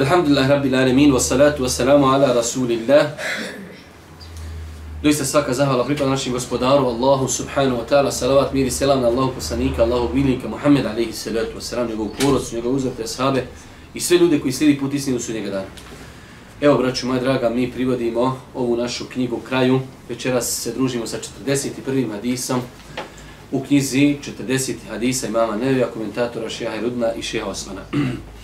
Alhamdulillah rabbil alamin wassalatu salatu ala rasulillah. Doista svaka zahvala pripada našem gospodaru Allahu subhanahu wa ta'ala. Salavat mir i selam na Allahu poslanika, Allahu milnika Muhammed alaihi salatu wassalam, njegovu porodicu, njegove uzvrte sahabe i sve ljude koji slijedi put istinu su njega dana. Evo, braću moja draga, mi privodimo ovu našu knjigu u kraju. Večeras se družimo sa 41. hadisom u knjizi 40. hadisa imama Nevija, komentatora Šeha Rudna i Šeha Osmana.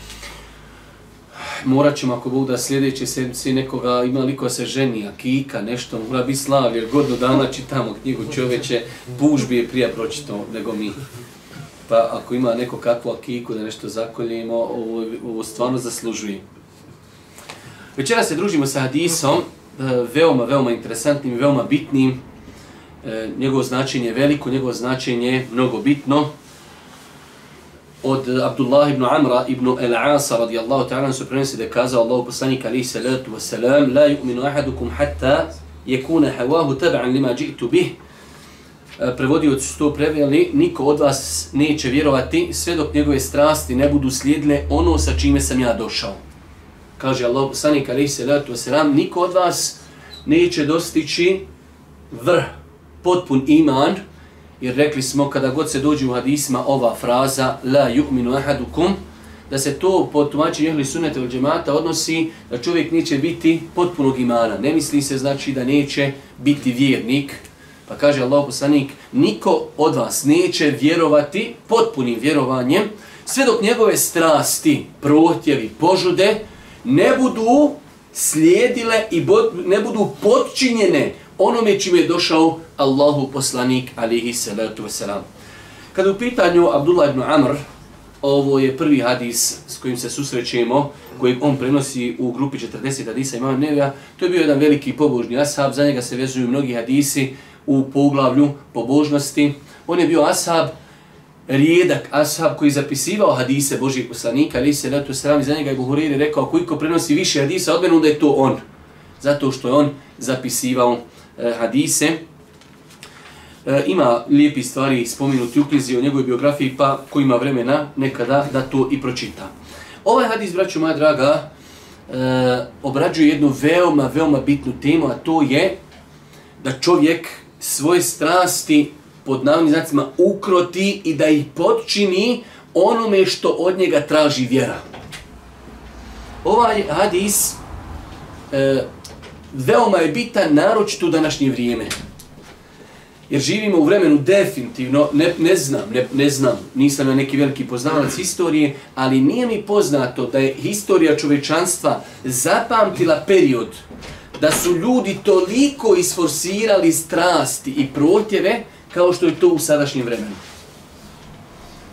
morat ćemo ako Bog da sljedeće sedmice nekoga ima liko se ženi, akika, kika, nešto, mora biti slav, jer godinu dana čitamo knjigu čoveče, bužbi je prija pročito nego mi. Pa ako ima neko kakvu akiku da nešto zakoljimo, ovo, ovo stvarno zaslužuje. Večera se družimo sa hadisom, e, veoma, veoma interesantnim veoma bitnim. E, njegovo značenje je veliko, njegovo značenje je mnogo bitno od Abdullah ibn Amra ibn al-Asa radijallahu ta'ala su prenesi da je kazao Allahu poslanik alaihi salatu wa la yu'minu ahadukum hatta yakuna hawahu tab'an lima ji'tu bih. E, prevodio su to preveli niko od vas neće vjerovati sve dok njegove strasti ne budu slijedile ono sa čime sam ja došao. Kaže Allah poslanik alaihi salatu wa niko od vas neće dostići vrh potpun iman Jer rekli smo kada god se dođe u hadisma ova fraza la yu'minu ahadukum da se to po tumačenju ehli sunnete ili džemata odnosi da čovjek neće biti potpunog imana. Ne misli se znači da neće biti vjernik. Pa kaže Allah poslanik, niko od vas neće vjerovati potpunim vjerovanjem sve dok njegove strasti, protjevi, požude ne budu slijedile i ne budu podčinjene onome čime je došao Allahu poslanik alihi salatu wasalam. Kada u pitanju Abdullah ibn Amr, ovo je prvi hadis s kojim se susrećemo, koji on prenosi u grupi 40 hadisa imama Nevija, to je bio jedan veliki pobožni ashab, za njega se vezuju mnogi hadisi u poglavlju pobožnosti. On je bio ashab, rijedak ashab koji zapisivao hadise Božih poslanika, ali se letu sram, za njega je Buhuriri rekao, koliko prenosi više hadisa od mene, onda je to on. Zato što je on zapisivao e, hadise. E, ima lijepi stvari spominuti u knjizi o njegovoj biografiji, pa ko ima vremena nekada da to i pročita. Ovaj hadis, braću moja draga, e, obrađuje jednu veoma, veoma bitnu temu, a to je da čovjek svoje strasti pod navodnim znacima ukroti i da ih podčini onome što od njega traži vjera. Ovaj hadis e, veoma je bitan naročito u današnje vrijeme. Jer živimo u vremenu definitivno, ne, ne znam, ne, ne znam, nisam ja neki veliki poznavalac historije, ali nije mi poznato da je historija čovečanstva zapamtila period da su ljudi toliko isforsirali strasti i protjeve kao što je to u sadašnjem vremenu.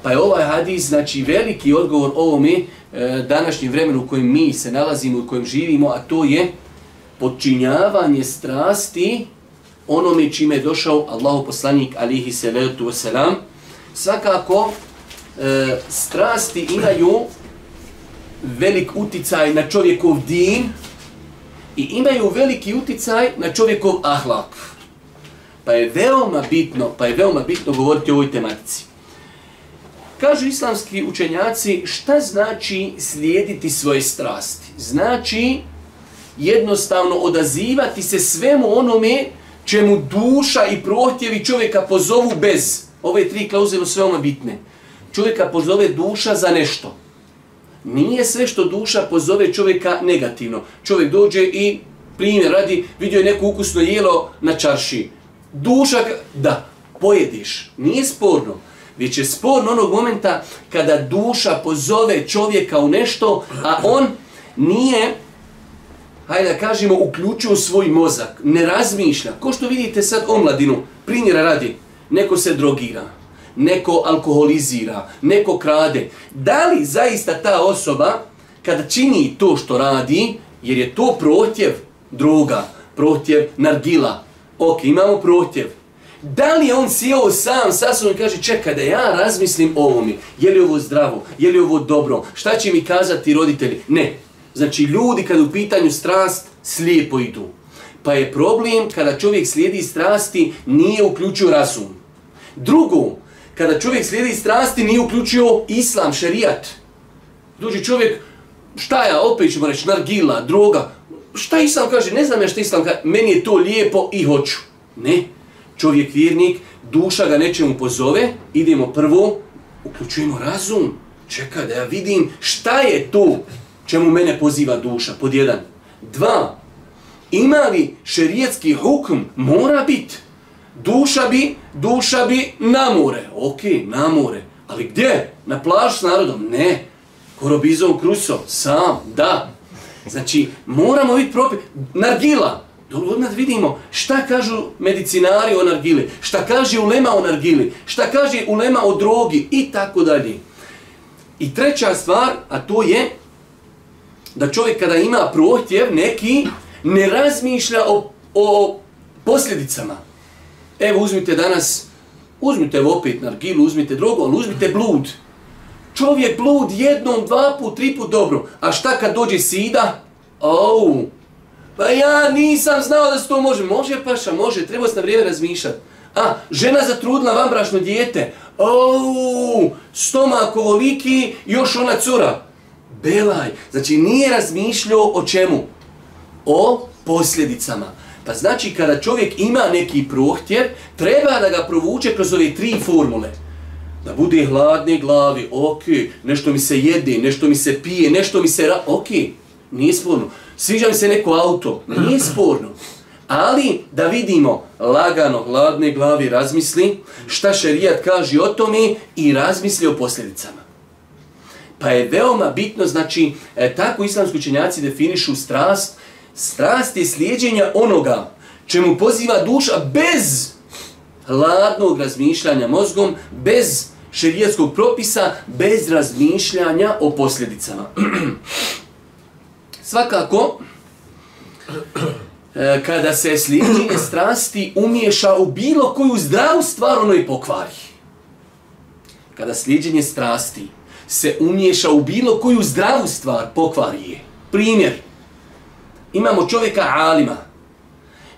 Pa je ovaj hadis, znači veliki odgovor ovome e, današnjem vremenu u kojem mi se nalazimo, u kojem živimo, a to je podčinjavanje strasti onome čime je došao Allahu poslanik alihi salatu wasalam. Svakako, e, strasti imaju velik uticaj na čovjekov din i imaju veliki uticaj na čovjekov ahlak. Pa je veoma bitno, pa je veoma bitno govoriti o ovoj tematici. Kažu islamski učenjaci šta znači slijediti svoje strasti. Znači jednostavno odazivati se svemu onome čemu duša i prohtjevi čovjeka pozovu bez. Ove tri klauzule su veoma bitne. Čovjeka pozove duša za nešto. Nije sve što duša pozove čovjeka negativno. Čovjek dođe i primjer radi, vidio je neko ukusno jelo na čarši. Duša, da, pojediš. Nije sporno. Već je sporno onog momenta kada duša pozove čovjeka u nešto, a on nije hajde da kažemo, uključio svoj mozak, ne razmišlja. Ko što vidite sad omladinu, primjera radi, neko se drogira, neko alkoholizira, neko krade. Da li zaista ta osoba, kada čini to što radi, jer je to protjev droga, protjev nargila, ok, imamo protjev, Da li on sjeo sam sa sobom i kaže čekaj da ja razmislim o ovome, je li ovo zdravo, je li ovo dobro, šta će mi kazati roditelji? Ne, Znači, ljudi kada u pitanju strast, slijepo idu. Pa je problem kada čovjek slijedi strasti, nije uključio razum. Drugo, kada čovjek slijedi strasti, nije uključio islam, šerijat. Dođe čovjek, šta ja, opet ćemo reći, nargila, droga, šta Islam kaže, ne znam ja šta Islam kaže, meni je to lijepo i hoću. Ne, čovjek vjernik, duša ga nečemu pozove, idemo prvo, uključujemo razum, čekaj da ja vidim šta je to čemu mene poziva duša, pod jedan. Dva, ima li šerijetski hukm, mora biti. Duša bi, duša bi na more. Ok, na more. Ali gdje? Na plaž s narodom? Ne. Korobizom kruso? Sam, da. Znači, moramo vidjeti propi... Nargila. Dobro, vidimo šta kažu medicinari o nargili, šta kaže ulema o nargili, šta kaže ulema o drogi i tako dalje. I treća stvar, a to je da čovjek kada ima prohtjev neki, ne razmišlja o, o posljedicama. Evo uzmite danas, uzmite opet nargilu, uzmite drogu, ali uzmite blud. Čovjek blud jednom, dva put, tri put dobro. A šta kad dođe sida? Au, pa ja nisam znao da se to može. Može paša, može, treba se na vrijeme razmišljati. A, žena zatrudila vam brašno dijete. Au, stomak ovoliki, još ona cura. Belaj, znači nije razmišljao o čemu? O posljedicama. Pa znači kada čovjek ima neki prohtjev, treba da ga provuče kroz ove tri formule. Da bude hladne glavi, ok, nešto mi se jede, nešto mi se pije, nešto mi se ra... Ok, nije sporno. Sviđa mi se neko auto, nije sporno. Ali da vidimo lagano, hladne glavi, razmisli šta šerijat kaže o tome i razmisli o posljedicama. Pa je veoma bitno, znači, e, tako islamski učenjaci definišu strast, Strast je slijedjenja onoga čemu poziva duša bez hladnog razmišljanja mozgom, bez šerijetskog propisa, bez razmišljanja o posljedicama. Svakako, e, kada se slijedjenje strasti umiješa u bilo koju zdravu stvar, ono i pokvari. Kada slijedjenje strasti se umiješa u bilo koju zdravu stvar, pokvari je. Primjer, imamo čovjeka alima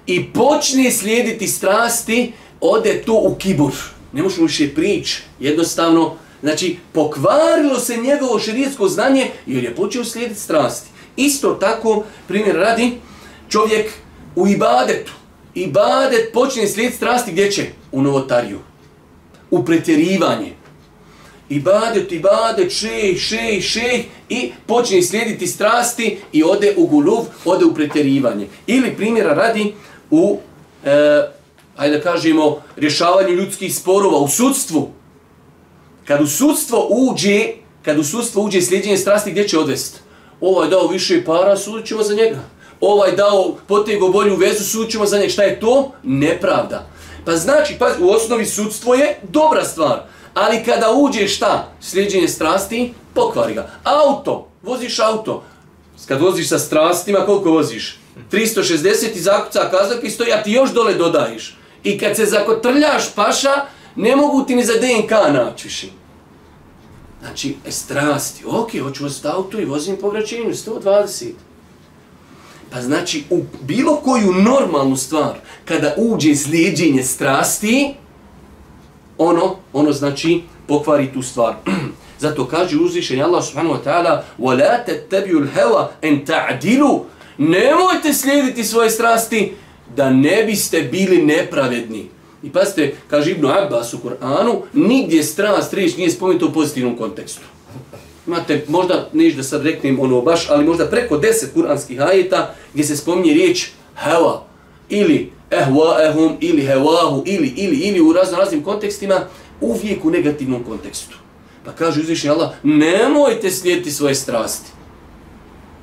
i počne slijediti strasti, ode to u kibur. Ne možemo više prič, jednostavno, znači pokvarilo se njegovo širijetsko znanje jer je počeo slijediti strasti. Isto tako, primjer radi, čovjek u ibadetu, ibadet počne slijediti strasti gdje će? U novotariju, u pretjerivanje, ibadet, ibadet, šej, šej, šej i počne slijediti strasti i ode u guluv, ode u pretjerivanje. Ili primjera radi u, e, ajde da kažemo, rješavanju ljudskih sporova u sudstvu. Kad u sudstvo uđe, kad u sudstvo uđe slijedjenje strasti, gdje će odvesti? Ovaj dao više para, sudit ćemo za njega. Ovaj dao potego bolju vezu, sudit ćemo za njega. Šta je to? Nepravda. Pa znači, pa, u osnovi sudstvo je dobra stvar. Ali kada uđe šta? Slijedženje strasti, pokvari ga. Auto, voziš auto. Kad voziš sa strastima, koliko voziš? 360 i zakuca kazak i stoji, a ti još dole dodajiš. I kad se zakotrljaš paša, ne mogu ti ni za DNK naći više. Znači, e, strasti, ok, hoću voziti auto i vozim po vraćenju, 120. Pa znači, u bilo koju normalnu stvar, kada uđe slijedjenje strasti, ono, ono znači pokvari tu stvar. Zato kaže uzvišenje Allah subhanahu wa ta'ala وَلَا تَتَّبِيُوا الْهَوَا أَنْ تَعْدِلُوا Nemojte slijediti svoje strasti da ne biste bili nepravedni. I pazite, kaže Ibnu Abbas u Koranu, nigdje strast riječ nije spomenuto u pozitivnom kontekstu. Imate, možda, neš da sad reknem ono baš, ali možda preko deset kuranskih ajeta gdje se spominje riječ hewa ili ehvaehum ili hevahu ili ili ili u razno raznim kontekstima uvijek u negativnom kontekstu. Pa kaže uzvišnji Allah, nemojte slijediti svoje strasti.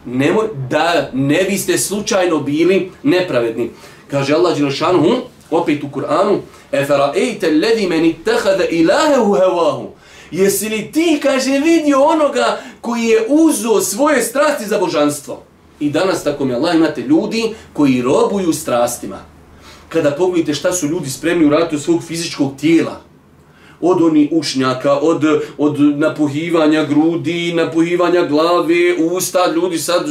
Nemoj, da ne biste slučajno bili nepravedni. Kaže Allah Đelšanu, opet u Kur'anu, Efera ejte ledi meni tehada ilahehu hevahu. Jesi li ti, kaže, vidio onoga koji je uzo svoje strasti za božanstvo? I danas, tako mi Allah, imate ljudi koji robuju strastima kada pogledate šta su ljudi spremni uraditi od svog fizičkog tijela, od oni ušnjaka, od, od napuhivanja grudi, napuhivanja glave, usta, ljudi sad,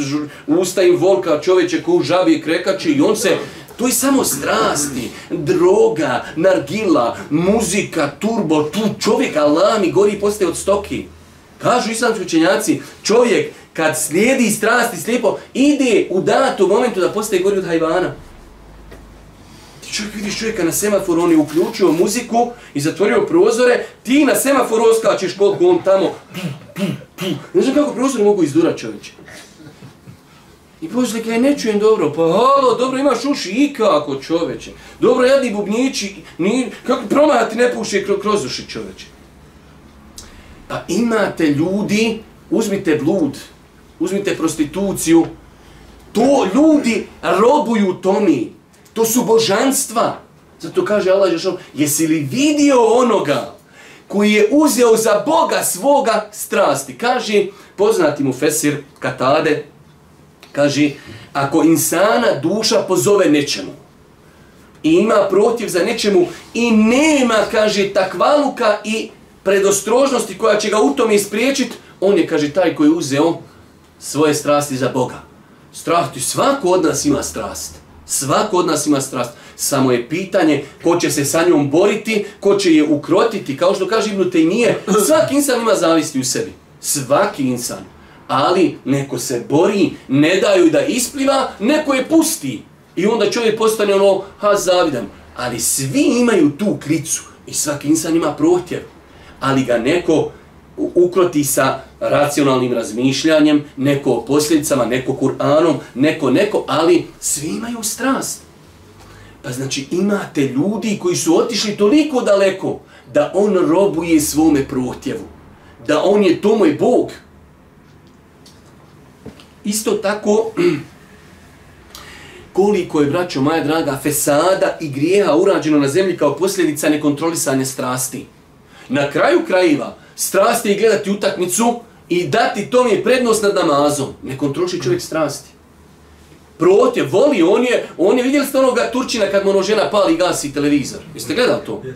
usta im volka čovječe ko u žabi krekače i on se, to je samo strasti, droga, nargila, muzika, turbo, tu čovjek alami gori postaje od stoki. Kažu islamski učenjaci, čovjek kad slijedi strasti slijepo, ide u datom momentu da postaje gori od hajvana. Čovjek vidiš čovjeka na semaforu, on je uključio muziku i zatvorio prozore, ti na semaforu oskačeš koliko on tamo, Pi pi ne znam kako prozore mogu izdurat čovječe. I Bože, kaj ne čujem dobro, pa halo, dobro imaš uši i kako čoveče. Dobro, jadni bubnjići, ni, kako promahati ne puši kroz, kroz uši čoveče. Pa imate ljudi, uzmite blud, uzmite prostituciju, to ljudi robuju tomi, to su božanstva. Zato kaže Allah Žešov, jesi li vidio onoga koji je uzeo za Boga svoga strasti? Kaže, poznati mu Fesir Katade, kaže, ako insana duša pozove nečemu, i ima protiv za nečemu i nema, kaže, takvaluka i predostrožnosti koja će ga u tome ispriječiti, on je, kaže, taj koji je uzeo svoje strasti za Boga. Strah ti, svako od nas ima strast. Svako od nas ima strast. Samo je pitanje ko će se sa njom boriti, ko će je ukrotiti. Kao što kaže Ibnu Tejmije, svaki insan ima zavisti u sebi. Svaki insan. Ali neko se bori, ne daju da ispliva, neko je pusti. I onda čovjek postane ono, ha, zavidan. Ali svi imaju tu klicu i svaki insan ima protjev. Ali ga neko ukroti sa racionalnim razmišljanjem, neko o posljedicama, neko Kur'anom, neko, neko, ali svi imaju strast. Pa znači imate ljudi koji su otišli toliko daleko da on robuje svome protjevu. Da on je to moj Bog. Isto tako, koliko je, braćo moja draga, fesada i grijeha urađeno na zemlji kao posljedica nekontrolisanja strasti. Na kraju krajeva, strasti i gledati utakmicu i dati to mi prednost nad namazom. Ne kontroliši čovjek strasti. Protje, voli, on je, on je, vidjeli ste onoga Turčina kad mu ono žena pali i gasi televizor. Jeste gledali to? Yes.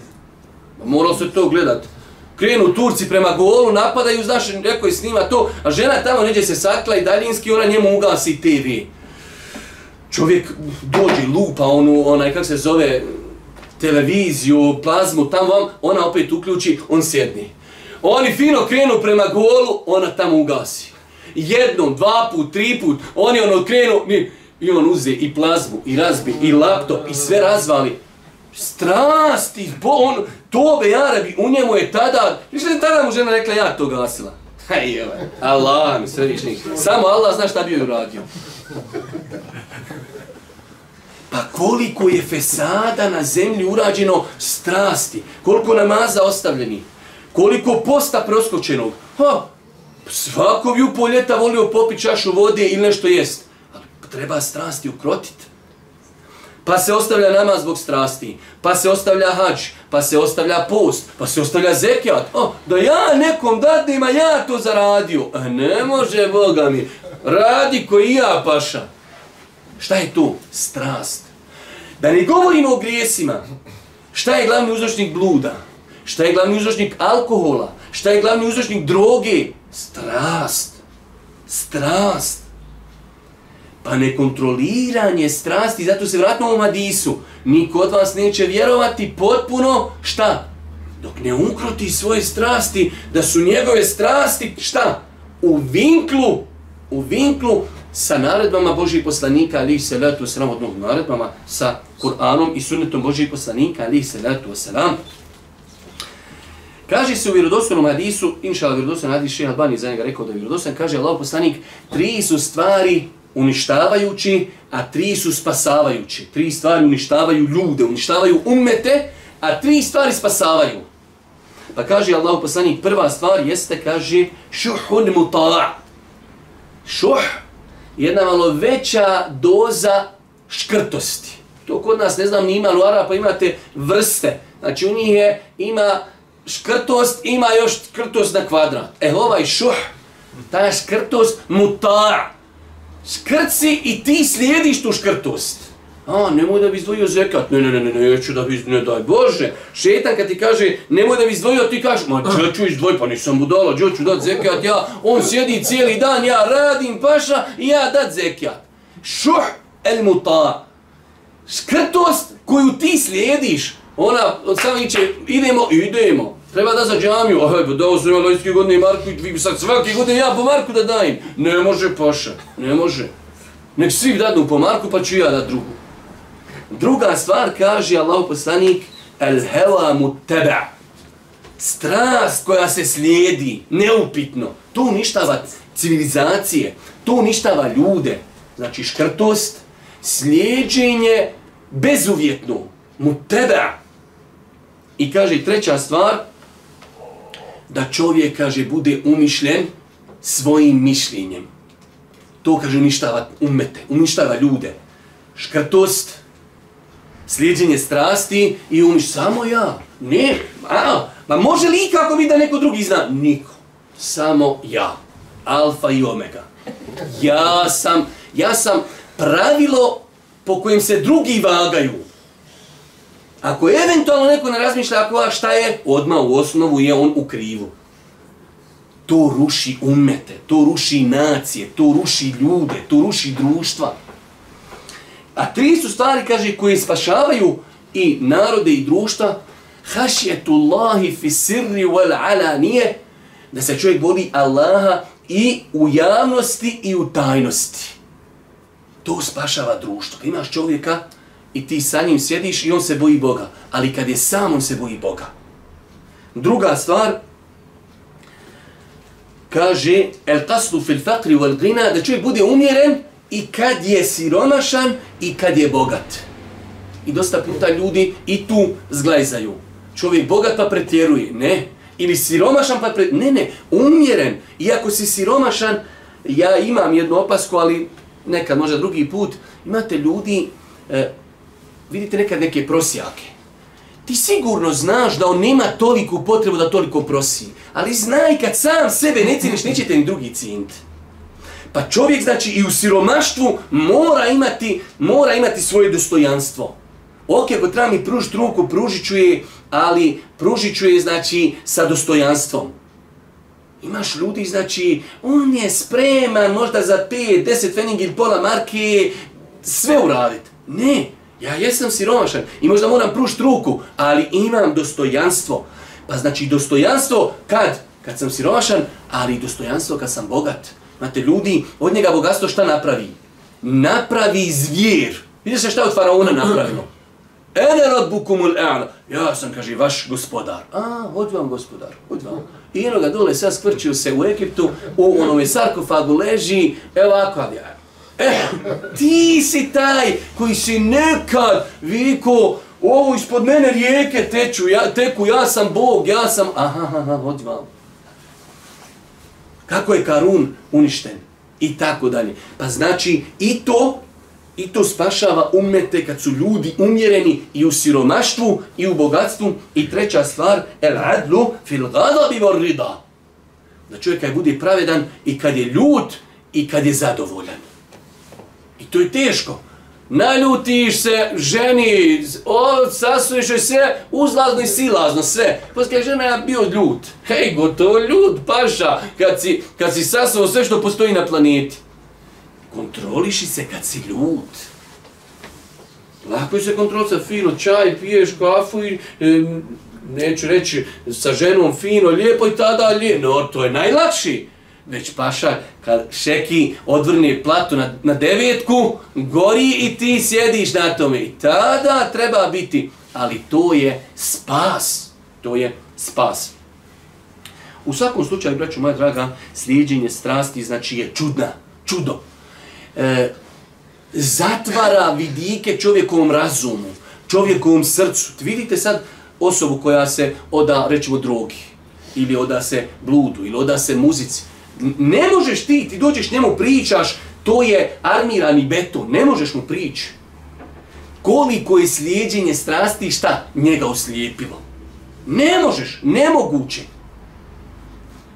Morao se to gledat. Krenu Turci prema golu, napadaju, znaš, neko je snima to, a žena tamo neđe se sakla i daljinski, ona njemu ugasi TV. Čovjek dođe, lupa onu, onaj, kak se zove, televiziju, plazmu, tamo vam, ona opet uključi, on sjedni. Oni fino krenu prema golu, ona tamo ugasi. Jednom, dva put, tri put, oni ono krenu, mi, i on uze i plazmu, i razbi, i laptop, i sve razvali. Strasti, bo on, Tobe Arabi, u njemu je tada, više je tada mu žena rekla, ja to gasila. Hej, Allah mi središnji. Samo Allah zna šta bi joj uradio. Pa koliko je fesada na zemlji urađeno strasti, koliko namaza ostavljeni, koliko posta proskočenog. Ha, svako bi u poljeta volio popiti čašu vode ili nešto jest. Ali treba strasti ukrotiti. Pa se ostavlja namaz zbog strasti, pa se ostavlja hađ, pa se ostavlja post, pa se ostavlja zekijat. O, da ja nekom dadim, a ja to zaradio. A ne može, Boga mi, radi ko i ja, paša. Šta je to? Strast. Da ne govorimo o grijesima. Šta je glavni uzročnik bluda? Šta je glavni uzročnik alkohola? Šta je glavni uzročnik droge? Strast. Strast. Pa nekontroliranje strasti, zato se vratimo u Hadisu. Niko od vas neće vjerovati potpuno, šta? Dok ne ukroti svoje strasti, da su njegove strasti, šta? U vinklu, u vinklu sa naredbama Božih poslanika, ali se letu sramotnog naredbama, sa Kur'anom i sunnetom Božih poslanika, ali se letu sram. Kaže se u vjerodostojnom hadisu, inša Allah vjerodostojnom hadis, Šeha Albani za njega rekao da je vjerodostojan, kaže Allah poslanik, tri su stvari uništavajući, a tri su spasavajući. Tri stvari uništavaju ljude, uništavaju umete, a tri stvari spasavaju. Pa kaže Allah poslanik, prva stvar jeste, kaže, šuhun muta'a. Šuh, jedna malo veća doza škrtosti. To kod nas, ne znam, ni ima u Arapa, imate vrste. Znači, u njih je, ima škrtost, ima još škrtost na kvadrat. E, ovaj šuh, ta škrtost, mutar. Škrci i ti slijediš tu škrtost. A, nemoj da bi izdvojio zekat. Ne, ne, ne, ne, neću da bi, ne daj Bože. Šetan kad ti kaže, nemoj da bi izdvojio, ti kažeš, ma gdje ću izdvoj, pa nisam budala, gdje ću dat zekat, ja, on sjedi cijeli dan, ja radim paša i ja dat zekat. Šuh el mutar. Škrtost koju ti slijediš, ona od samih će, idemo, idemo. Treba da za džamiju, aj, pa dao sam ja lojski godine Marku i vi bi sad svaki godine ja po Marku da dajem. Ne može paša, ne može. Nek svi dadnu po Marku pa ću ja da drugu. Druga stvar kaže Allah poslanik, el hela mu tebe. Strast koja se slijedi, neupitno, to uništava civilizacije, to uništava ljude. Znači škrtost, slijedženje bezuvjetno, mu tebe. I kaže treća stvar, da čovjek, kaže, bude umišljen svojim mišljenjem. To, kaže, uništava umete, uništava ljude. Škrtost, slijedženje strasti i umiš samo ja. Ne, a, ma može li kako biti da neko drugi zna? Niko. Samo ja. Alfa i omega. Ja sam, ja sam pravilo po kojem se drugi vagaju. Ako eventualno neko ne razmišlja ako a šta je, odmah u osnovu je on u krivu. To ruši umete, to ruši nacije, to ruši ljude, to ruši društva. A tri su stvari, kaže, koje spašavaju i narode i društva, hašjetullahi fi sirri wal alanije, da se čovjek boli Allaha i u javnosti i u tajnosti. To spašava društvo. Imaš čovjeka i ti sa njim sjediš i on se boji Boga. Ali kad je sam, on se boji Boga. Druga stvar, kaže, el taslu fil fakri wal gina, da čovjek bude umjeren i kad je siromašan i kad je bogat. I dosta puta ljudi i tu zglajzaju. Čovjek bogat pa pretjeruje. Ne. Ili siromašan pa pretjeruje. Ne, ne. Umjeren. Iako si siromašan, ja imam jednu opasku, ali nekad možda drugi put, imate ljudi, e, vidite nekad neke prosjake. Ti sigurno znaš da on nema toliku potrebu da toliko prosi. Ali znaj kad sam sebe ne ciniš, nećete ni drugi cint. Pa čovjek znači i u siromaštvu mora imati, mora imati svoje dostojanstvo. Ok, ako treba mi pružiti ruku, pružit ću je, ali pružit ću je znači sa dostojanstvom. Imaš ljudi, znači, on je spreman možda za 5, 10 fening ili pola marke sve uraditi. Ne, ja jesam siromašan i možda moram pružiti ruku, ali imam dostojanstvo. Pa znači dostojanstvo kad? Kad sam siromašan, ali dostojanstvo kad sam bogat. Znate, ljudi, od njega bogatstvo šta napravi? Napravi zvjer. Vidite se šta je od faraona napravilo? Ene rabbukumul a'la. Ja sam, kaže, vaš gospodar. A, od vam gospodar, od vam. I jedno ga dole sad skvrčio se u Egiptu, u onome sarkofagu leži, evo ovako, ali ja. Eh, ti si taj koji si nekad viko, ovo ispod mene rijeke teču, ja, teku, ja sam Bog, ja sam, aha, aha, od vam kako je Karun uništen i tako dalje. Pa znači i to i to spašava umete kad su ljudi umjereni i u siromaštvu i u bogatstvu. I treća stvar, el adlu fil gadabi var rida. Da čovjek kad bude pravedan i kad je ljud i kad je zadovoljan. I to je teško naljutiš se ženi, o, sasuješ joj sve, uzlazno i silazno, sve. Poslije žena je bio ljut. Hej, gotovo ljut, paša, kad si, kad si sasuo sve što postoji na planeti. Kontroliši se kad si ljut. Lako je se kontrolisa fino, čaj, piješ kafu i, e, neću reći, sa ženom fino, lijepo i tada lijepo. No, to je najlakši već paša, kad šeki odvrne platu na, na devetku, gori i ti sjediš na tome. I tada treba biti, ali to je spas. To je spas. U svakom slučaju, braću moja draga, slijedženje strasti znači je čudna, čudo. E, zatvara vidike čovjekovom razumu, čovjekovom srcu. Vidite sad osobu koja se oda, rećemo, drogi, ili oda se bludu, ili oda se muzici ne možeš ti, ti dođeš njemu pričaš, to je armirani beton, ne možeš mu prići. Koliko je slijedjenje strasti, šta njega oslijepilo? Ne možeš, nemoguće.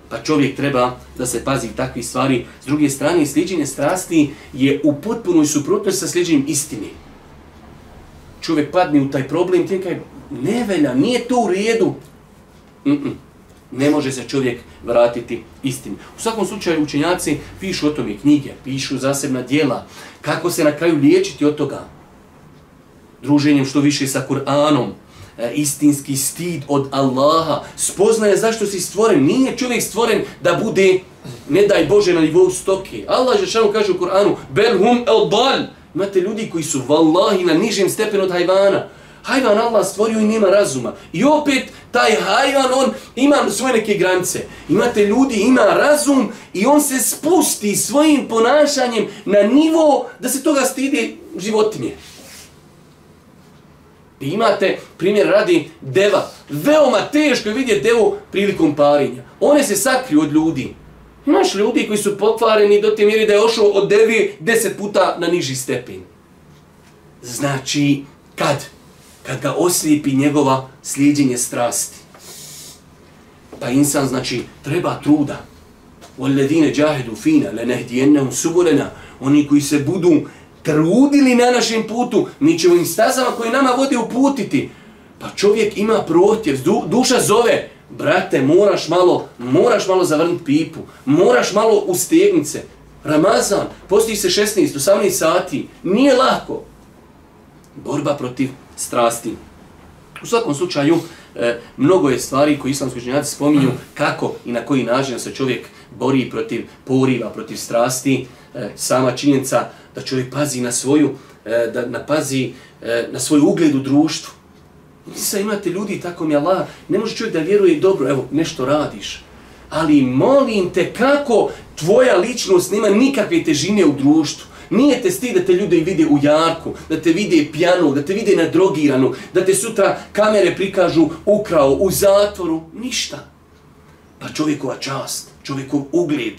Pa čovjek treba da se pazi takvi stvari. S druge strane, slijedjenje strasti je u potpunoj suprotnosti sa slijedjenjem istine. Čovjek padne u taj problem, ti kaj, ne velja, nije to u redu. Mm -mm ne može se čovjek vratiti istini. U svakom slučaju učenjaci pišu o tome knjige, pišu zasebna dijela, kako se na kraju liječiti od toga. Druženjem što više sa Kur'anom, e, istinski stid od Allaha, spoznaje zašto si stvoren. Nije čovjek stvoren da bude, ne daj Bože, na nivou stoke. Allah je šalom kaže u Kur'anu, bel hum el dal. Imate ljudi koji su vallahi na nižem stepenu od hajvana. Hajvan Allah stvorio i nema razuma. I opet taj hajvan, on ima svoje neke granice. Imate ljudi, ima razum i on se spusti svojim ponašanjem na nivo da se toga stidi životinje. I imate primjer radi deva. Veoma teško je vidjeti devu prilikom parinja. One se sakriju od ljudi. Imaš ljudi koji su pokvareni do te mjeri da je ošao od devi deset puta na niži stepin. Znači, kad? Kad ga oslijepi njegova slijedjenje strasti. Pa insan, znači, treba truda. وَالَّذِينَ جَاهِدُوا فِينَ لَنَهْدِيَنَّهُمْ سُبُلَنَا Oni koji se budu trudili na našem putu, mi ćemo im stazama koje nama vode uputiti. Pa čovjek ima protjev, du, duša zove, brate, moraš malo, moraš malo zavrniti pipu, moraš malo u stegnice. Ramazan, postoji se 16, 18 sati, nije lako. Borba protiv strasti. U svakom slučaju, e, mnogo je stvari koje islamski učenjaci spominju kako i na koji način se čovjek bori protiv poriva, protiv strasti. E, sama činjenica da čovjek pazi na svoju, e, da napazi e, na svoj ugled u društvu. Sada imate ljudi, tako mi Allah, ne može čovjek da vjeruje dobro, evo, nešto radiš. Ali molim te kako tvoja ličnost nema nikakve težine u društvu. Nije te stid da te ljude vide u jarku, da te vide pjanu, da te vide nadrogiranu, da te sutra kamere prikažu ukrao u zatvoru. Ništa. Pa čovjekova čast, čovjekov ugled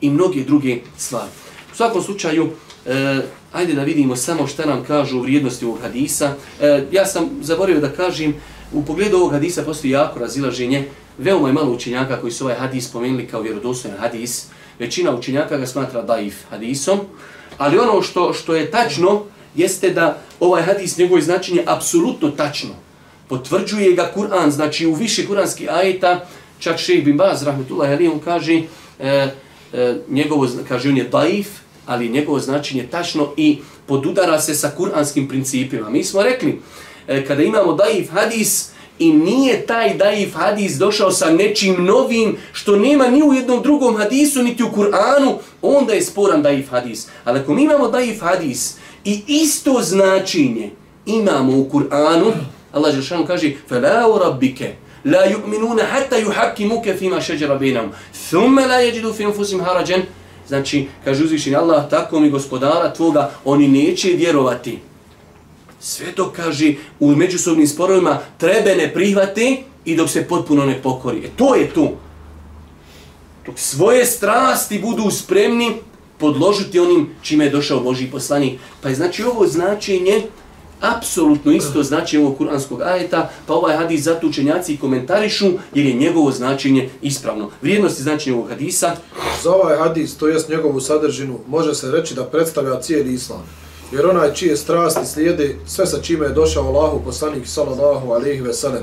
i mnoge druge stvari. U svakom slučaju, e, ajde da vidimo samo šta nam kažu u vrijednosti ovog hadisa. E, ja sam zaboravio da kažem, u pogledu ovog hadisa postoji jako razilaženje. Veoma je malo učenjaka koji su ovaj hadis spomenuli kao vjerodostojan hadis. Većina učenjaka ga smatra daif hadisom. Ali ono što što je tačno jeste da ovaj hadis njegovo značenje apsolutno tačno. Potvrđuje ga Kur'an, znači u više kuranskih ajeta, čak šejh bin Baz, rahmetullahi alijom, kaže, e, e, njegovo, kaže on je daif, ali njegovo značenje tačno i podudara se sa kuranskim principima. Mi smo rekli, e, kada imamo daif hadis i nije taj daif hadis došao sa nečim novim što nema ni u jednom drugom hadisu niti u Kur'anu, onda je sporan daif hadis. Ali ako mi imamo daif hadis i isto značenje imamo u Kur'anu, Allah Žešanu kaže فَلَا رَبِّكَ لَا يُؤْمِنُونَ حَتَّى يُحَكِّمُكَ فِي مَا شَجَرَ بَيْنَهُمْ ثُمَّ لَا يَجِدُوا فِي أَنفُسِهِمْ حَرَجًا Znači, kaže uzvišenje Allah, tako mi gospodara tvoga, oni neće vjerovati. Sve to kaže u međusobnim sporovima, trebe ne prihvati i dok se potpuno ne pokori. E to je tu. Dok svoje strasti budu spremni podložiti onim čime je došao Boži poslanik. Pa je znači ovo značenje, apsolutno isto značenje ovog kuranskog ajeta, pa ovaj hadis zato učenjaci komentarišu jer je njegovo značenje ispravno. Vrijednosti značenja ovog hadisa. Za ovaj hadis, to jest njegovu sadržinu, može se reći da predstavlja cijeli islam. Jer onaj čije strasti slijede sve sa čime je došao Allahu poslanik sallallahu alaihi ve sellem,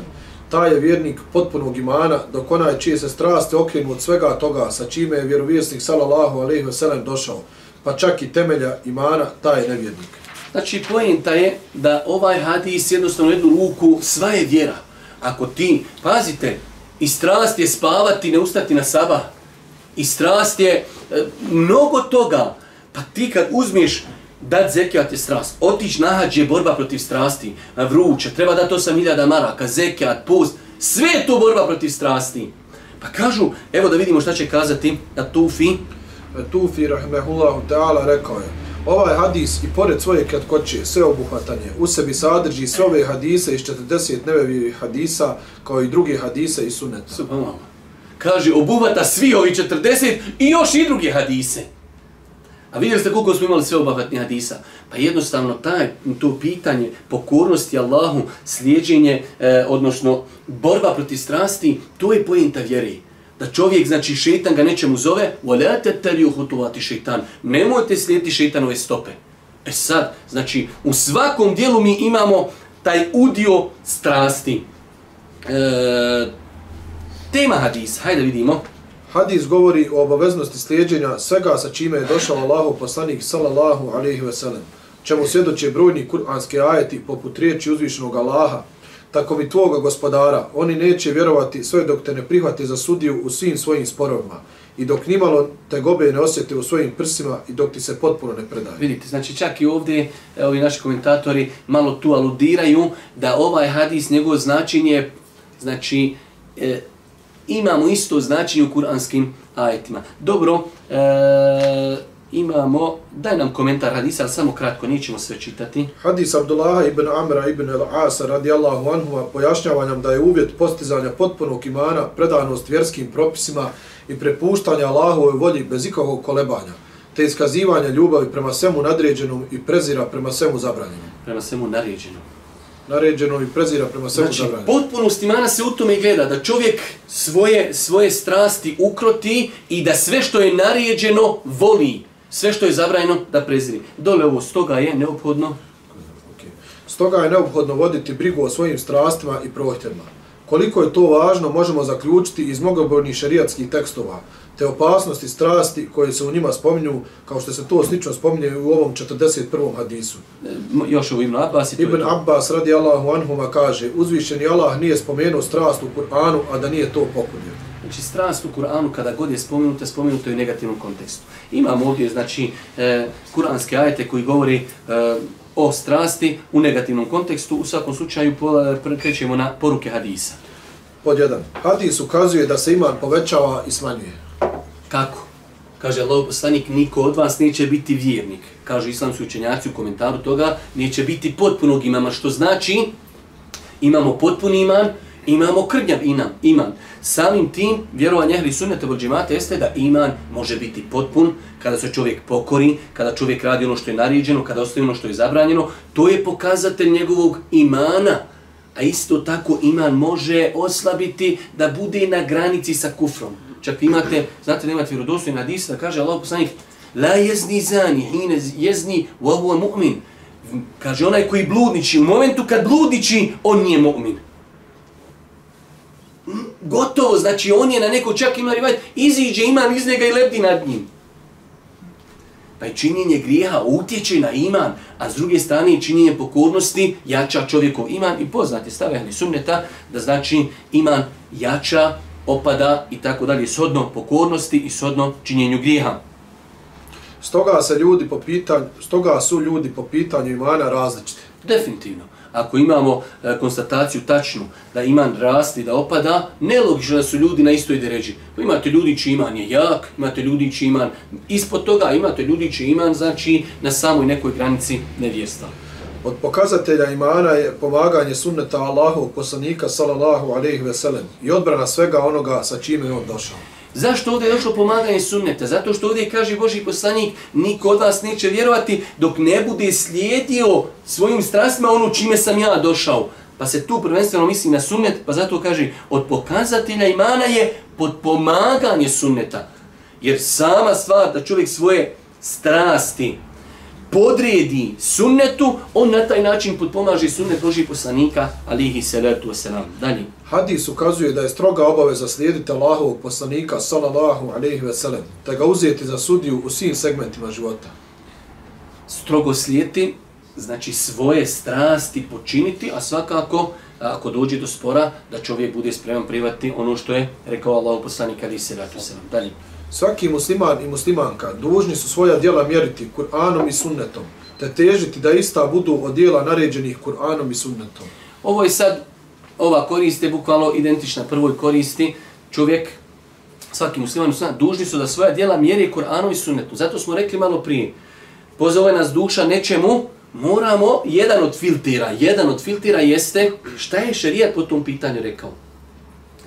taj je vjernik potpunog imana, dok onaj čije se strasti okrenu od svega toga sa čime je vjerovjesnik sallallahu alaihi ve sellem došao, pa čak i temelja imana, taj je nevjernik. Znači, poenta je da ovaj hadis jednostavno jednu ruku sva je vjera. Ako ti, pazite, i strast je spavati, ne ustati na sabah. I strast je e, mnogo toga. Pa ti kad uzmiš dat zekijat je strast, otić na hađ je borba protiv strasti, vruće, treba da to sam iljada maraka, zekijat, post, sve je to borba protiv strasti. Pa kažu, evo da vidimo šta će kazati na Tufi. Tufi, rahmehullahu ta'ala, rekao je, Ovaj hadis i pored svoje kratkoće, sve obuhvatanje, u sebi sadrži sve ove hadise iz 40 nevevih hadisa, kao i druge hadise i suneta. Subhanallah. Kaže, obuhvata svi ovi 40 i još i druge hadise. A vidjeli ste koliko smo imali sve obuhvatni hadisa? Pa jednostavno taj, to pitanje pokornosti Allahu, slijedženje, e, odnosno borba protiv strasti, to je pojenta vjeri da čovjek, znači šeitan ga nečemu zove, volete teli uhutovati šeitan, nemojte slijediti šeitanove stope. E sad, znači, u svakom dijelu mi imamo taj udio strasti. E, tema hadis, hajde vidimo. Hadis govori o obaveznosti slijedjenja svega sa čime je došao Allahu poslanik sallallahu alaihi ve sellem, čemu svjedoče brojni kuranski ajeti poput riječi uzvišenog Allaha, tako mi tvoga gospodara, oni neće vjerovati sve dok te ne prihvate za sudiju u svim svojim sporovima i dok nimalo te gobe ne osjete u svojim prsima i dok ti se potpuno ne predaje. Vidite, znači čak i ovdje, ovi naši komentatori malo tu aludiraju da ovaj hadis, njegovo značenje, znači, e, imamo isto značenje u kuranskim ajetima. Dobro, e, imamo, daj nam komentar hadisa, ali samo kratko, nećemo sve čitati. Hadis Abdullaha ibn Amra ibn al-Asa radijallahu anhu pojašnjava nam da je uvjet postizanja potpunog imana predanost vjerskim propisima i prepuštanja Allahove volji bez ikakvog kolebanja, te iskazivanja ljubavi prema svemu nadređenom i prezira prema svemu zabranjenom. Prema svemu naređenom. Naređeno i prezira prema svemu Znači, zabranjenom. potpunost imana se u tome gleda, da čovjek svoje, svoje strasti ukroti i da sve što je naređeno voli, sve što je zabranjeno da preziri. Dole ovo stoga je neophodno Okay. Stoga je neophodno voditi brigu o svojim strastima i prohtjevima. Koliko je to važno možemo zaključiti iz mnogobrojnih šerijatskih tekstova, te opasnosti strasti koje se u njima spominju, kao što se to slično spominje u ovom 41. hadisu. e, još ovo Ibn Abbas i to Ibn. Abbas radi Allahu anhuma kaže, uzvišeni Allah nije spomenuo strast u Kur'anu, a da nije to pokunio. Znači, strast u Kur'anu, kada god je spomenuta, spomenuto je u negativnom kontekstu. Imamo ovdje, znači, e, kuranske ajete koji govori e, o strasti u negativnom kontekstu. U svakom slučaju, pre- krećemo na poruke hadisa. Pod jedan. Hadis ukazuje da se iman povećava i smanjuje. Kako? Kaže Allah poslanik, niko od vas neće biti vjernik. Kažu islamski učenjaci u komentaru toga, neće biti potpunog imama, što znači imamo potpuni iman, imamo krnjav iman. iman. Samim tim, vjerovanje ehli sunnete vol džemata jeste da iman može biti potpun kada se čovjek pokori, kada čovjek radi ono što je naređeno, kada ostaje ono što je zabranjeno. To je pokazatelj njegovog imana. A isto tako iman može oslabiti da bude na granici sa kufrom. Čak imate, znate da imate vjerodostojni hadis da kaže Allah poslanik La jezni zani, hine jezni, wa huwa mu'min. Kaže onaj koji bludniči, u momentu kad bludniči, on nije mu'min. Mm, gotovo, znači on je na neko čak ima rivaj, iziđe iman iz njega i lebdi nad njim. Pa i činjenje grijeha utječe na iman, a s druge strane činjenje pokornosti jača čovjekov iman i poznate stave ahli sunneta da znači iman jača, opada i tako dalje shodno pokornosti i shodno činjenju grijeha. Stoga se ljudi po pitanju, stoga su ljudi po pitanju imana različiti. Definitivno. Ako imamo e, konstataciju tačnu da iman rasti, da opada, nelogično da su ljudi na istoj deređi. Pa imate ljudi čiji iman je jak, imate ljudi čiji iman ispod toga, imate ljudi čiji iman znači na samoj nekoj granici nevjerstva. Od pokazatelja imana je pomaganje sunneta Allahovog poslanika sallallahu alejhi ve sellem i odbrana svega onoga sa čime je on došao. Zašto ovdje je došlo pomaganje sunneta? Zato što ovdje kaže Boži poslanik, niko od vas neće vjerovati dok ne bude slijedio svojim strastima ono čime sam ja došao. Pa se tu prvenstveno misli na sunnet, pa zato kaže od pokazatelja imana je podpomaganje sunneta. Jer sama stvar da čovjek svoje strasti podredi sunnetu, on na taj način podpomaže sunnet Božih poslanika, alihi salatu wasalam. Dalje. Hadis ukazuje da je stroga obaveza slijediti Allahovog poslanika sallallahu alejhi ve sellem, te ga uzeti za sudiju u svim segmentima života. strogo slijeti, znači svoje strasti počiniti, a svakako ako dođe do spora, da čovjek bude spreman privati ono što je rekao Allah poslanik ali se ratu se Dalje. Svaki musliman i muslimanka dužni su svoja djela mjeriti Kur'anom i sunnetom, te težiti da ista budu od djela naređenih Kur'anom i sunnetom. Ovo je sad, ova korist je bukvalno identična prvoj koristi. Čovjek, svaki musliman i musliman, dužni su da svoja djela mjeri Kur'anom i sunnetom. Zato smo rekli malo prije, pozove nas duša nečemu, moramo, jedan od filtera, jedan od filtera jeste šta je šerijat po tom pitanju rekao.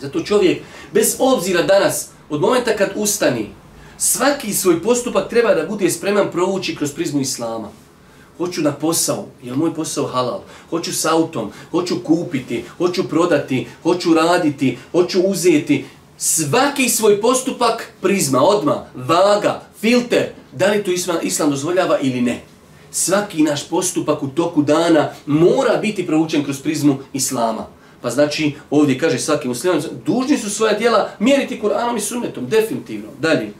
Zato čovjek, bez obzira danas, od momenta kad ustani, svaki svoj postupak treba da bude spreman provući kroz prizmu Islama. Hoću na posao, je moj posao halal? Hoću s autom, hoću kupiti, hoću prodati, hoću raditi, hoću uzeti. Svaki svoj postupak prizma, odma, vaga, filter, da li to islam, islam dozvoljava ili ne. Svaki naš postupak u toku dana mora biti provučen kroz prizmu Islama. Pa znači, ovdje kaže svaki musliman, dužni su svoja djela mjeriti Kur'anom i sunnetom, definitivno. Dalje.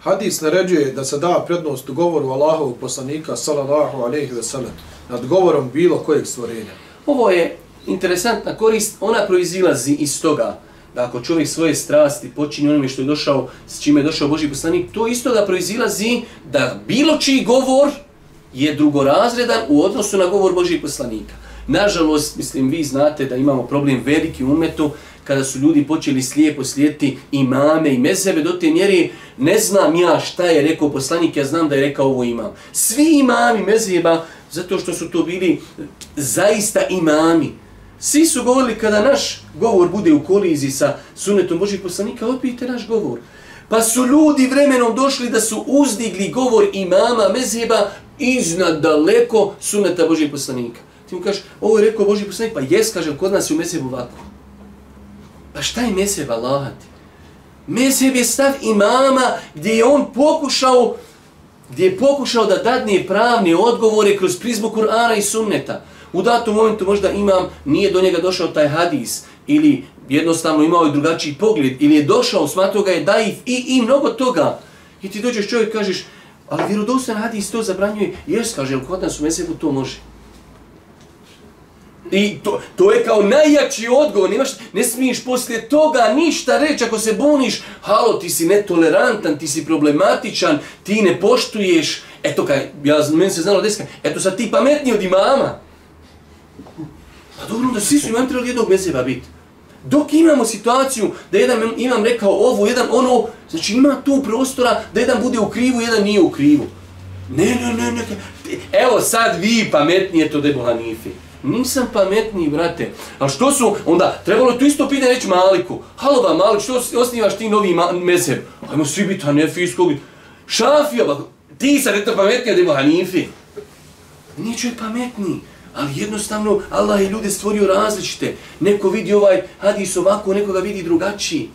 Hadis naređuje da se da prednost u govoru Allahovog poslanika sallallahu alejhi ve sellem nad govorom bilo kojeg stvorenja. Ovo je interesantna korist, ona proizilazi iz toga da ako čovjek svoje strasti počinje onome što je došao, s čime je došao Boži poslanik, to isto da proizilazi da bilo čiji govor je drugorazredan u odnosu na govor Božih poslanika. Nažalost, mislim, vi znate da imamo problem veliki umetu, kada su ljudi počeli slijepo slijediti imame i mezebe do te mjeri ne znam ja šta je rekao poslanik, ja znam da je rekao ovo imam. Svi imami mezeba, zato što su to bili zaista imami, svi su govorili kada naš govor bude u koliziji sa sunetom Božih poslanika, opijte naš govor. Pa su ljudi vremenom došli da su uzdigli govor imama mezheba iznad daleko suneta Božih poslanika. Ti mu kažeš, ovo je rekao Boži poslanik, pa jes, kaže, kod nas je u mesebu ovako. Pa šta je mezheb Allahati? Meseb je stav imama gdje je on pokušao gdje je pokušao da dadne pravne odgovore kroz prizmu Kur'ana i sunneta. U datom momentu možda imam, nije do njega došao taj hadis, ili jednostavno imao je drugačiji pogled, ili je došao, smatrao ga je daif i, i mnogo toga. I ti dođeš čovjek kažeš, ali vjerodostan hadis to zabranjuje, jes kaže, kod nas u mesebu to može. I to, to je kao najjači odgovor, Nimaš, ne smiješ poslije toga ništa reći ako se buniš, halo, ti si netolerantan, ti si problematičan, ti ne poštuješ, eto kaj, ja, meni se znalo deska, eto sad ti pametniji od imama. Pa dobro, da svi su imam trebali jednog meseba biti. Dok imamo situaciju da jedan imam rekao ovo, jedan ono, znači ima tu prostora da jedan bude u krivu, jedan nije u krivu. Ne, ne, ne, ne. Evo sad vi pametnije to debo Hanifi. Nisam pametniji, brate. Ali što su, onda, trebalo je tu isto pitanje reći Maliku. Halo ba, Malik, što osnivaš ti novi mezheb? Ajmo svi biti Hanefijskog. Šafija, ba, ti sad eto pametniji od Ebu Hanifi. Nije čovjek pametniji. Ali jednostavno, Allah je ljude stvorio različite. Neko vidi ovaj hadis ovako, neko ga vidi drugačiji.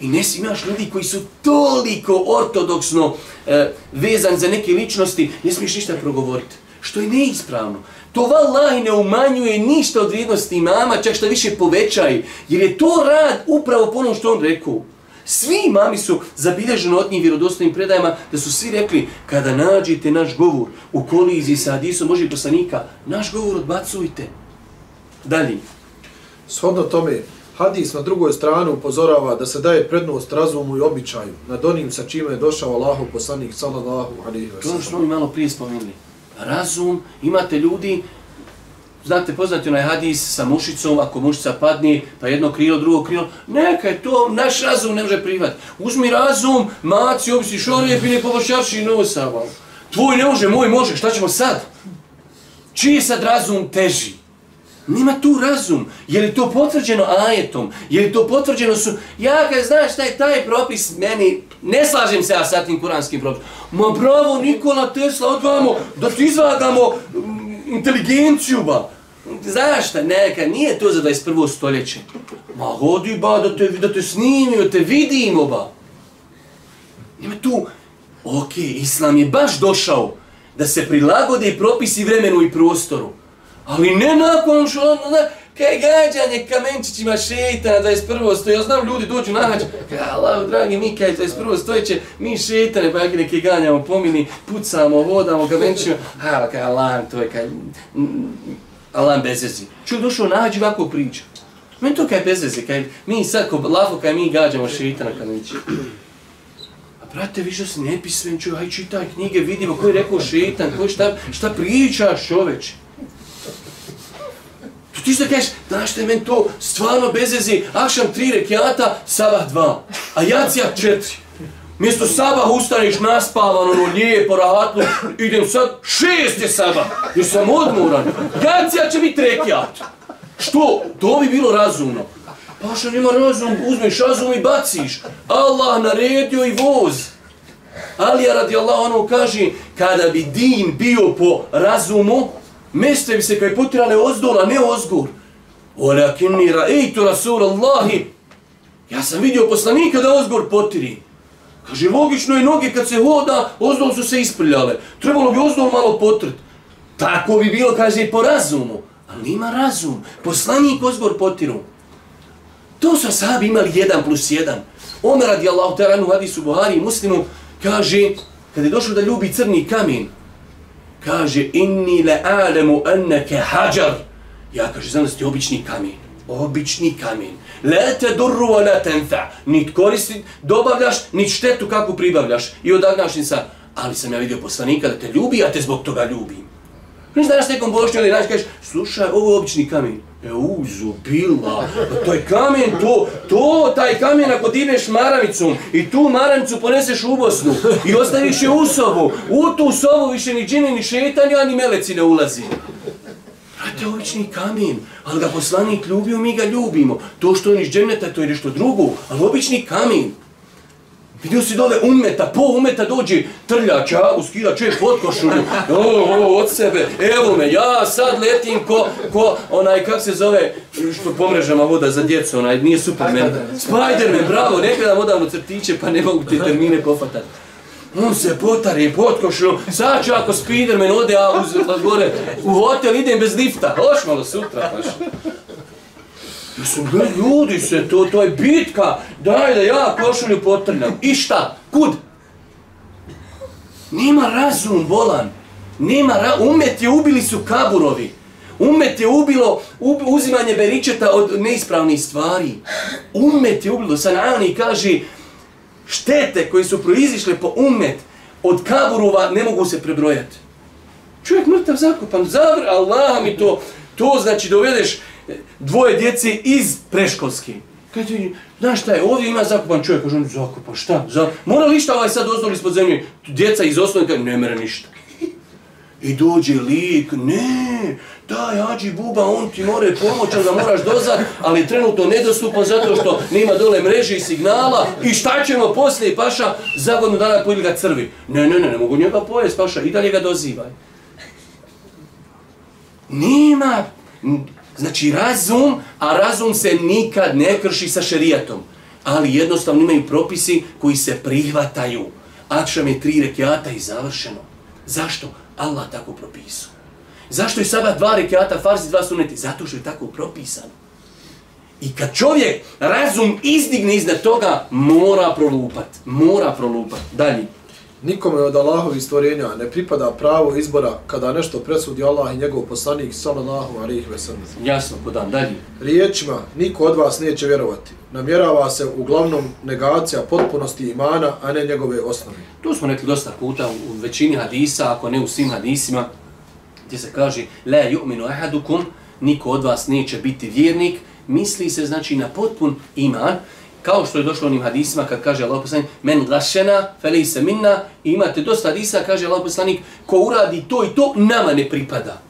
I ne si imaš ljudi koji su toliko ortodoksno e, vezani za neke ličnosti, ne smiješ ništa progovoriti. Što je neispravno. To vallahi ne umanjuje ništa od vrijednosti imama, čak što više povećaj. Jer je to rad upravo po onom što on rekao. Svi imami su zabilježeni od njih vjerodostojnim predajama da su svi rekli kada nađete naš govor u koliziji sa Hadisom Božih poslanika, naš govor odbacujte. Dalje. Shodno tome, Hadis na drugoj strani upozorava da se daje prednost razumu i običaju nad onim sa čime je došao Allahu poslanik sallallahu alejhi ve sellem. To što mi malo prije spomenuli. Razum, imate ljudi Znate, poznati onaj hadis sa mušicom, ako mušica padne, pa jedno krilo, drugo krilo, neka je to, naš razum ne može privati. Uzmi razum, maci, obisi šorije, pine pobošarši nosa. Tvoj ne može, moj može, šta ćemo sad? Čiji je sad razum teži? Nima tu razum. Je li to potvrđeno ajetom? Je li to potvrđeno su... Ja kad znaš šta je taj propis, meni... Ne slažem se ja sa tim kuranskim propisom. Ma bravo, Nikola Tesla, odvamo da ti izvagamo mm, inteligenciju, ba. Znaš šta, neka, nije to za 21. stoljeće. Ma hodi, ba, da te, da te snimimo, da te vidimo, ba. Nima tu... Ok, Islam je baš došao da se prilagode propisi vremenu i prostoru. Ali ne nakon što ono, ne, kaj gađanje kamenčićima šeitana 21. stoje. Ja znam ljudi dođu na hađu, kaj Allah, dragi mi, kaj 21. stojeće, mi šeitane, pa jak neke ganjamo, pomini, pucamo, vodamo kamenčićima. hala, pa kaj Allah, to je kaj, Allah bezvezi. Čuj, došao na hađu ovako priča. Meni to kaj bezvezi, kaj mi sad, ko lafo, kaj mi gađamo šeitana kamenčićima. A brate, više si nepisven, čuj, aj čitaj knjige, vidimo koji je rekao šeitan, koji šta, šta pričaš čoveče ti što kažeš, znaš što je meni to stvarno bezvezi, akšam tri rekiata, sabah dva, a jacija četiri. Mjesto sabah ustaneš naspavan, ono lijepo, rahatno, idem sad, šest je sabah, jer sam odmoran. Jacija će biti rekiat. Što? To bi bilo razumno. Pa što nima razum, uzmeš razum i baciš. Allah naredio i voz. Ali ja radi Allah ono kaže, kada bi din bio po razumu, Meste bi se kaj potirale ozdola, ne ozgur. Olakinni ra'eitu Rasulallahi. Ja sam vidio poslanika da ozgor potiri. Kaže, logično je noge kad se hoda, ozdol su se isprljale. Trebalo bi ozdol malo potrt. Tako bi bilo, kaže, i po razumu. Ali nima razum. Poslanik ozgor potiru. To su sahabi imali jedan plus jedan. Omer radi Allahu ta'ala u hadisu Buhari i muslimu kaže, kad je došlo da ljubi crni kamen, kaže inni le alemu annaka hajar Ja kaže, znam da ste obični kamen. Obični kamen. Le te durru wa le tenfa. Nit koristi, dobavljaš, nit štetu kako pribavljaš. I odagnaš ni sa, ali sam ja vidio poslanika da te ljubi, a te zbog toga ljubim. Znaš danas nekom bošnju ili naš kažeš, slušaj, ovo je obični kamen. E, uzu, bila, pa to je kamen, to, to, taj kamen ako dineš maramicom i tu maramicu poneseš u Bosnu i ostaviš je u sobu, u tu sobu više ni džini, ni šetanja, ni meleci ne ulazi. Brate, obični kamen, ali ga poslanik ljubio, mi ga ljubimo. To što on iz džemneta, to je nešto drugo, ali obični kamen. Vidio si dole umeta, po umeta dođe trljača, uskida čovjek pod o, o, od sebe, evo me, ja sad letim ko, ko onaj, kak se zove, što po mrežama voda za djecu, onaj, nije Superman, Spiderman, bravo, nekada vodamo crtiće, pa ne mogu te termine pofatati. On se potari pod sad ću ako Spiderman ode, a uz, gore, u hotel idem bez lifta, hoš malo sutra, paš. Mislim, gledaj, ljudi se, to, to je bitka, daj da ja košulju potrljam. I šta? Kud? Nima razum, bolan. Nima ra umet je ubili su kaburovi. Umet je ubilo ub uzimanje beričeta od neispravnih stvari. Umet je ubilo. Sanani kaže, štete koje su proizišle po umet od kaburova ne mogu se prebrojati. Čovjek mrtav zakopan, zavr, Allah mi to, to znači dovedeš, dvoje djece iz preškolske. Kaj ti, znaš šta je, ovdje ima zakupan čovjek, kaže on, zakupan, šta? Za... Mora li šta ovaj sad ozdoli ispod zemlje? Djeca iz osnovne, kaže, ne mere ništa. I dođe lik, ne, daj, ađi buba, on ti more pomoći, da moraš dozat, ali je trenutno nedostupan zato što nema dole mreže i signala. I šta ćemo poslije, paša, za godinu dana pojeli ga crvi. Ne, ne, ne, ne mogu njega pojest, paša, i dalje ga dozivaj. Nema, Znači razum, a razum se nikad ne krši sa šerijatom. Ali jednostavno imaju propisi koji se prihvataju. Akšam je tri rekiata i završeno. Zašto? Allah tako propisao. Zašto je sabah dva rekiata, farzi, dva suneti? Zato što je tako propisano. I kad čovjek razum izdigne iznad toga, mora prolupat. Mora prolupat. Dalje. Nikome od Allahovi stvorenja ne pripada pravo izbora kada nešto presudi Allah i njegov poslanik sallallahu alejhi ve sellem. Jasno, podam dalje. Riječima niko od vas neće vjerovati. Namjerava se uglavnom negacija potpunosti imana, a ne njegove osnove. To smo rekli dosta puta u većini hadisa, ako ne u svim hadisima, gdje se kaže la yu'minu ahadukum, niko od vas neće biti vjernik, misli se znači na potpun iman, kao što je došlo onim hadisima kad kaže Allah poslanik men glašena felejse minna i imate dosta hadisa kaže Allah poslanik ko uradi to i to nama ne pripada.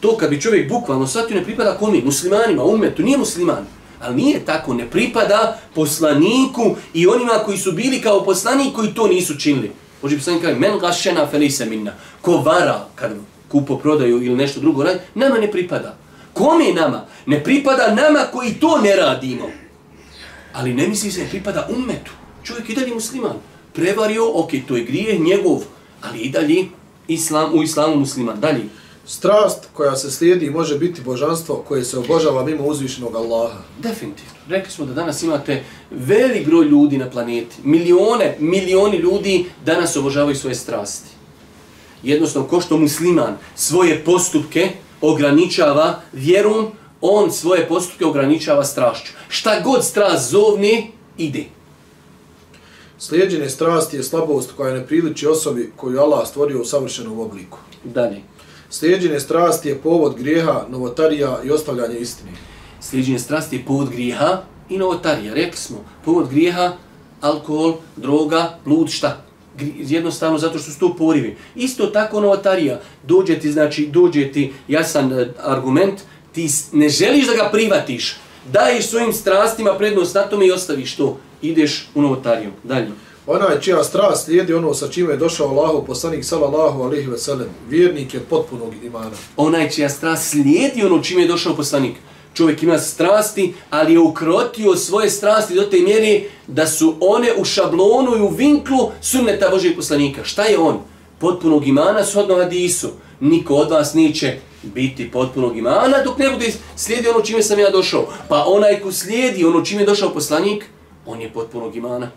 To kad bi čovjek bukvalno shvatio ne pripada kome muslimanima umetu nije musliman. Ali nije tako ne pripada poslaniku i onima koji su bili kao poslanik koji to nisu činili. Boži poslanik kaže men glašena felejse minna ko vara kad kupo prodaju ili nešto drugo radi nama ne pripada. Kome nama? Ne pripada nama koji to ne radimo ali ne misli se pripada ummetu. Čovjek i dalje musliman. Prevario, ok, to je grije njegov, ali i dalje islam, u islamu musliman. Dalje. Strast koja se slijedi može biti božanstvo koje se obožava mimo uzvišenog Allaha. Definitivno. Rekli smo da danas imate velik broj ljudi na planeti. Milione, milioni ljudi danas obožavaju svoje strasti. Jednostavno, ko što musliman svoje postupke ograničava vjerom, on svoje postupke ograničava strašću. Šta god strast zovni, ide. Slijedženje strasti je slabost koja ne priliči osobi koju Allah stvorio u savršenom obliku. Dalje. Slijedženje strasti je povod grijeha, novotarija i ostavljanje istine. Slijedženje strasti je povod grijeha i novotarija. Rekli smo, povod grijeha, alkohol, droga, blud, šta? jednostavno zato što su to porivi. Isto tako novotarija. Dođe ti, znači, dođe ti jasan e, argument, ti ne želiš da ga privatiš, daješ svojim strastima prednost na tome i ostaviš to, ideš u novotariju. Dalje. Onaj čija strast slijedi ono sa čime je došao Allahu poslanik sallallahu alejhi ve sellem, vjernik je potpunog imana. Onaj čija strast slijedi ono čime je došao poslanik. Čovjek ima strasti, ali je ukrotio svoje strasti do te mjere da su one u šablonu i u vinklu sunneta Božeg poslanika. Šta je on? Potpunog imana shodno hadisu. Niko od vas neće biti potpunog imana dok ne bude slijedi ono čime sam ja došao. Pa onaj ko slijedi ono čime je došao poslanik, on je potpunog imana.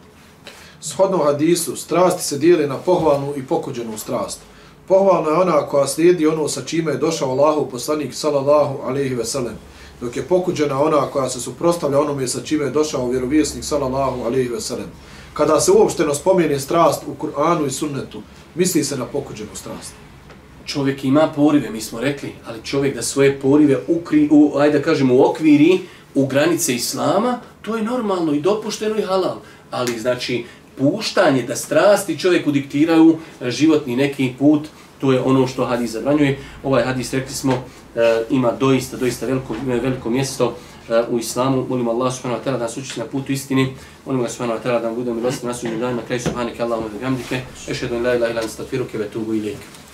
Shodno hadisu, strasti se dijeli na pohvalnu i pokuđenu strast. Pohvalna je ona koja slijedi ono sa čime je došao Allahu poslanik sallallahu alejhi ve sellem. Dok je pokuđena ona koja se suprostavlja onome sa čime je došao vjerovjesnik sallallahu alejhi ve sellem. Kada se uopšteno spomene strast u Kur'anu i sunnetu, misli se na pokuđenu strast. Čovjek ima porive, mi smo rekli, ali čovjek da svoje porive ukri, u, ajde da kažemo, u okviri, u granice Islama, to je normalno i dopušteno i halal. Ali, znači, puštanje da strasti čovjeku diktiraju e, životni neki put, to je ono što hadis zabranjuje. Ovaj hadis, rekli smo, e, ima doista, doista veliko, e, veliko mjesto u islamu. Molim Allah subhanahu wa ta'ala da nas uči na putu istini. Molim Allah subhanahu wa ta'ala da nam budemo milosti na sudnjem danima. Kraj subhanike Allahumma da. Ešhedu in la ilaha illa anta nastafiruke ve tubu ilijek.